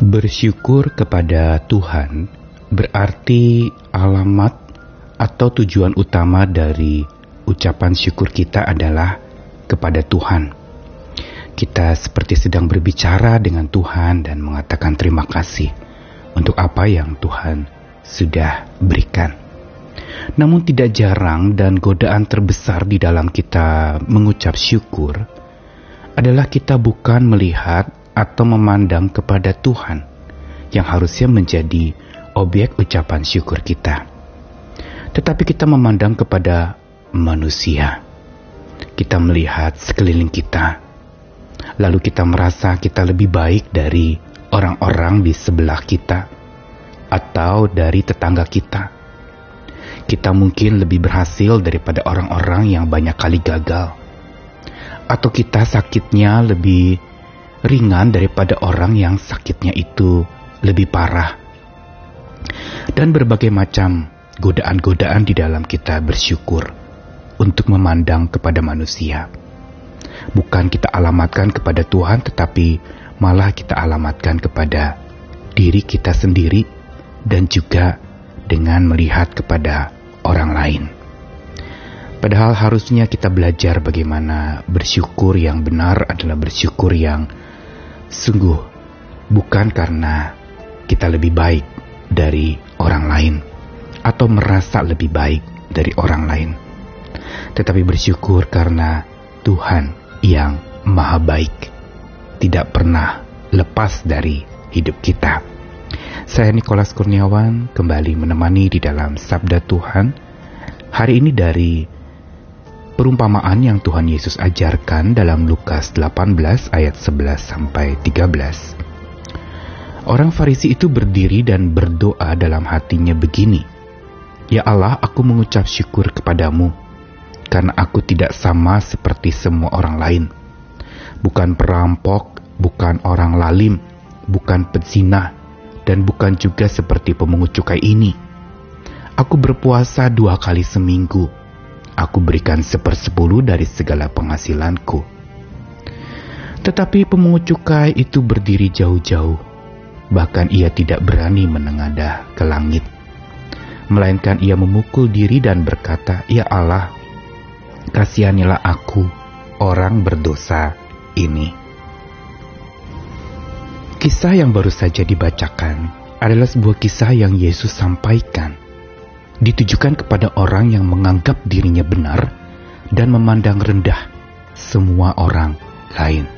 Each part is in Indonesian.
Bersyukur kepada Tuhan berarti alamat atau tujuan utama dari ucapan syukur kita adalah kepada Tuhan. Kita seperti sedang berbicara dengan Tuhan dan mengatakan terima kasih untuk apa yang Tuhan sudah berikan. Namun tidak jarang dan godaan terbesar di dalam kita mengucap syukur adalah kita bukan melihat atau memandang kepada Tuhan yang harusnya menjadi objek ucapan syukur kita. Tetapi kita memandang kepada manusia. Kita melihat sekeliling kita. Lalu kita merasa kita lebih baik dari orang-orang di sebelah kita atau dari tetangga kita. Kita mungkin lebih berhasil daripada orang-orang yang banyak kali gagal. Atau kita sakitnya lebih ringan daripada orang yang sakitnya itu lebih parah. Dan berbagai macam godaan-godaan di dalam kita bersyukur untuk memandang kepada manusia. Bukan kita alamatkan kepada Tuhan, tetapi malah kita alamatkan kepada diri kita sendiri dan juga dengan melihat kepada orang lain. Padahal harusnya kita belajar bagaimana bersyukur yang benar adalah bersyukur yang Sungguh, bukan karena kita lebih baik dari orang lain atau merasa lebih baik dari orang lain, tetapi bersyukur karena Tuhan yang Maha Baik tidak pernah lepas dari hidup kita. Saya Nikolas Kurniawan kembali menemani di dalam Sabda Tuhan. Hari ini dari perumpamaan yang Tuhan Yesus ajarkan dalam Lukas 18 ayat 11 sampai 13. Orang Farisi itu berdiri dan berdoa dalam hatinya begini, Ya Allah, aku mengucap syukur kepadamu, karena aku tidak sama seperti semua orang lain. Bukan perampok, bukan orang lalim, bukan pezina, dan bukan juga seperti pemungut cukai ini. Aku berpuasa dua kali seminggu, aku berikan sepersepuluh dari segala penghasilanku. Tetapi pemungut cukai itu berdiri jauh-jauh, bahkan ia tidak berani menengadah ke langit. Melainkan ia memukul diri dan berkata, Ya Allah, kasihanilah aku, orang berdosa ini. Kisah yang baru saja dibacakan adalah sebuah kisah yang Yesus sampaikan ditujukan kepada orang yang menganggap dirinya benar dan memandang rendah semua orang lain.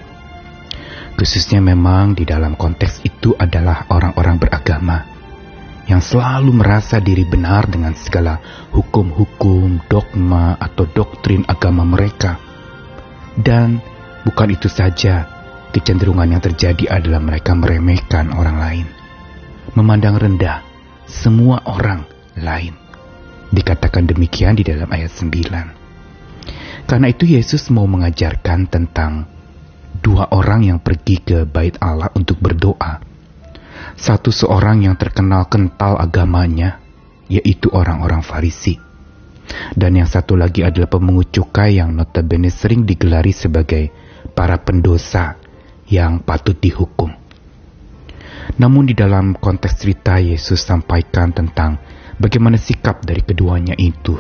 Khususnya memang di dalam konteks itu adalah orang-orang beragama yang selalu merasa diri benar dengan segala hukum-hukum, dogma, atau doktrin agama mereka. Dan bukan itu saja, kecenderungan yang terjadi adalah mereka meremehkan orang lain, memandang rendah semua orang lain. Dikatakan demikian di dalam ayat 9. Karena itu Yesus mau mengajarkan tentang dua orang yang pergi ke bait Allah untuk berdoa. Satu seorang yang terkenal kental agamanya, yaitu orang-orang Farisi. Dan yang satu lagi adalah pemungut cukai yang notabene sering digelari sebagai para pendosa yang patut dihukum. Namun di dalam konteks cerita Yesus sampaikan tentang bagaimana sikap dari keduanya itu.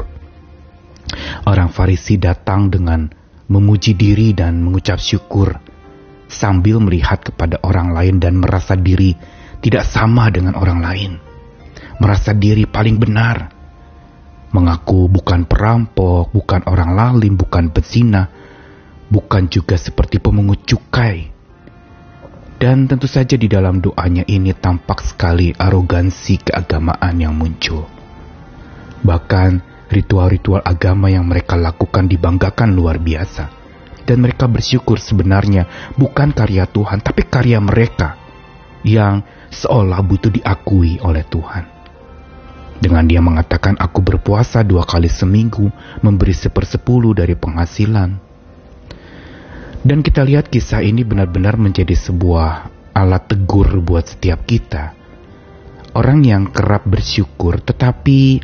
Orang Farisi datang dengan memuji diri dan mengucap syukur sambil melihat kepada orang lain dan merasa diri tidak sama dengan orang lain. Merasa diri paling benar. Mengaku bukan perampok, bukan orang lalim, bukan pezina, bukan juga seperti pemungut cukai. Dan tentu saja di dalam doanya ini tampak sekali arogansi keagamaan yang muncul. Bahkan ritual-ritual agama yang mereka lakukan dibanggakan luar biasa. Dan mereka bersyukur sebenarnya bukan karya Tuhan, tapi karya mereka yang seolah butuh diakui oleh Tuhan. Dengan dia mengatakan, aku berpuasa dua kali seminggu, memberi sepersepuluh dari penghasilan. Dan kita lihat kisah ini benar-benar menjadi sebuah alat tegur buat setiap kita. Orang yang kerap bersyukur tetapi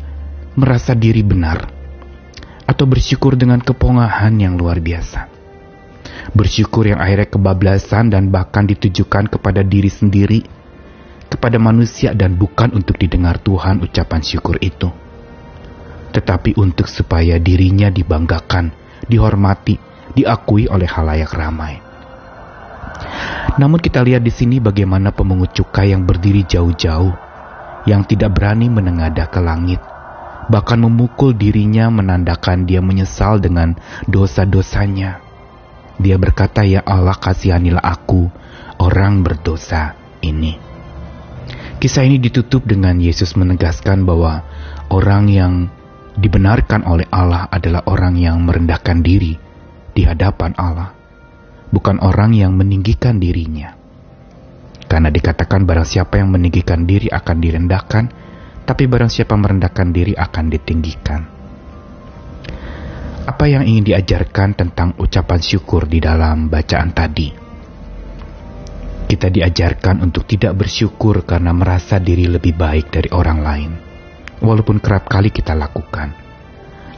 merasa diri benar, atau bersyukur dengan kepongahan yang luar biasa. Bersyukur yang akhirnya kebablasan dan bahkan ditujukan kepada diri sendiri kepada manusia dan bukan untuk didengar Tuhan ucapan syukur itu. Tetapi untuk supaya dirinya dibanggakan, dihormati, diakui oleh halayak ramai. Namun kita lihat di sini bagaimana pemungut cukai yang berdiri jauh-jauh, yang tidak berani menengadah ke langit, bahkan memukul dirinya menandakan dia menyesal dengan dosa-dosanya. Dia berkata, "Ya Allah, kasihanilah aku, orang berdosa ini." Kisah ini ditutup dengan Yesus menegaskan bahwa orang yang dibenarkan oleh Allah adalah orang yang merendahkan diri di hadapan Allah, bukan orang yang meninggikan dirinya. Karena dikatakan barang siapa yang meninggikan diri akan direndahkan, tapi barang siapa merendahkan diri akan ditinggikan. Apa yang ingin diajarkan tentang ucapan syukur di dalam bacaan tadi? Kita diajarkan untuk tidak bersyukur karena merasa diri lebih baik dari orang lain. Walaupun kerap kali kita lakukan.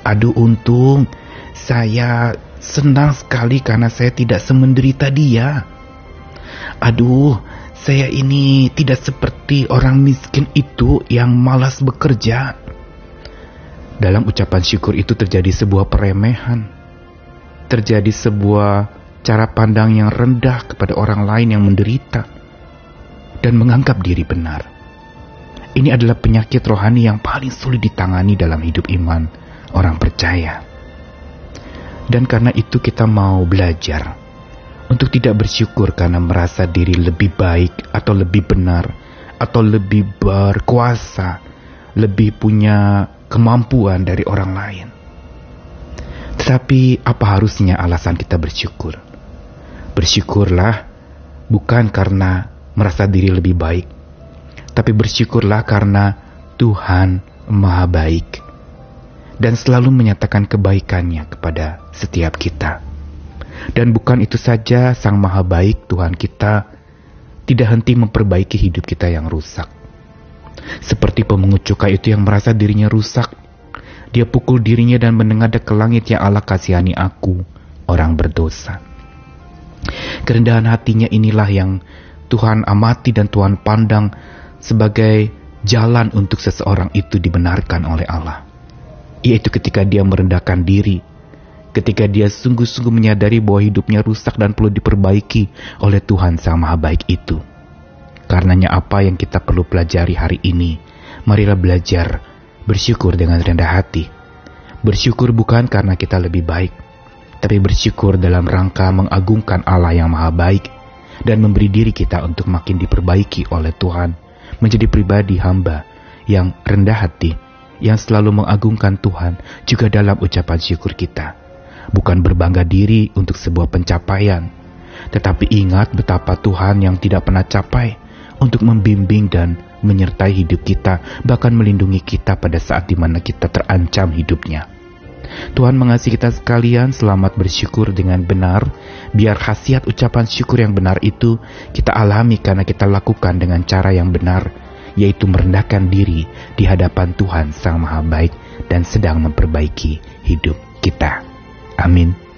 Aduh untung, saya senang sekali karena saya tidak semenderita dia. Aduh, saya ini tidak seperti orang miskin itu yang malas bekerja. Dalam ucapan syukur itu terjadi sebuah peremehan. Terjadi sebuah cara pandang yang rendah kepada orang lain yang menderita, dan menganggap diri benar. Ini adalah penyakit rohani yang paling sulit ditangani dalam hidup iman orang percaya. Dan karena itu kita mau belajar untuk tidak bersyukur karena merasa diri lebih baik atau lebih benar atau lebih berkuasa, lebih punya kemampuan dari orang lain. Tetapi apa harusnya alasan kita bersyukur? Bersyukurlah bukan karena merasa diri lebih baik, tapi bersyukurlah karena Tuhan Maha Baik dan selalu menyatakan kebaikannya kepada setiap kita. Dan bukan itu saja, Sang Maha Baik Tuhan kita tidak henti memperbaiki hidup kita yang rusak. Seperti pemungut cukai itu yang merasa dirinya rusak, dia pukul dirinya dan menengadah ke langit yang Allah kasihani aku, orang berdosa. Kerendahan hatinya inilah yang Tuhan amati dan Tuhan pandang sebagai jalan untuk seseorang itu dibenarkan oleh Allah. Yaitu ketika dia merendahkan diri, ketika dia sungguh-sungguh menyadari bahwa hidupnya rusak dan perlu diperbaiki oleh Tuhan Sang Maha Baik itu. Karenanya apa yang kita perlu pelajari hari ini, marilah belajar bersyukur dengan rendah hati. Bersyukur bukan karena kita lebih baik, tapi bersyukur dalam rangka mengagungkan Allah yang Maha Baik dan memberi diri kita untuk makin diperbaiki oleh Tuhan, menjadi pribadi hamba yang rendah hati, yang selalu mengagungkan Tuhan juga dalam ucapan syukur kita. Bukan berbangga diri untuk sebuah pencapaian, tetapi ingat betapa Tuhan yang tidak pernah capai untuk membimbing dan menyertai hidup kita, bahkan melindungi kita pada saat di mana kita terancam hidupnya. Tuhan mengasihi kita sekalian, selamat bersyukur dengan benar, biar khasiat ucapan syukur yang benar itu kita alami karena kita lakukan dengan cara yang benar, yaitu merendahkan diri di hadapan Tuhan Sang Maha Baik dan sedang memperbaiki hidup kita. Amin.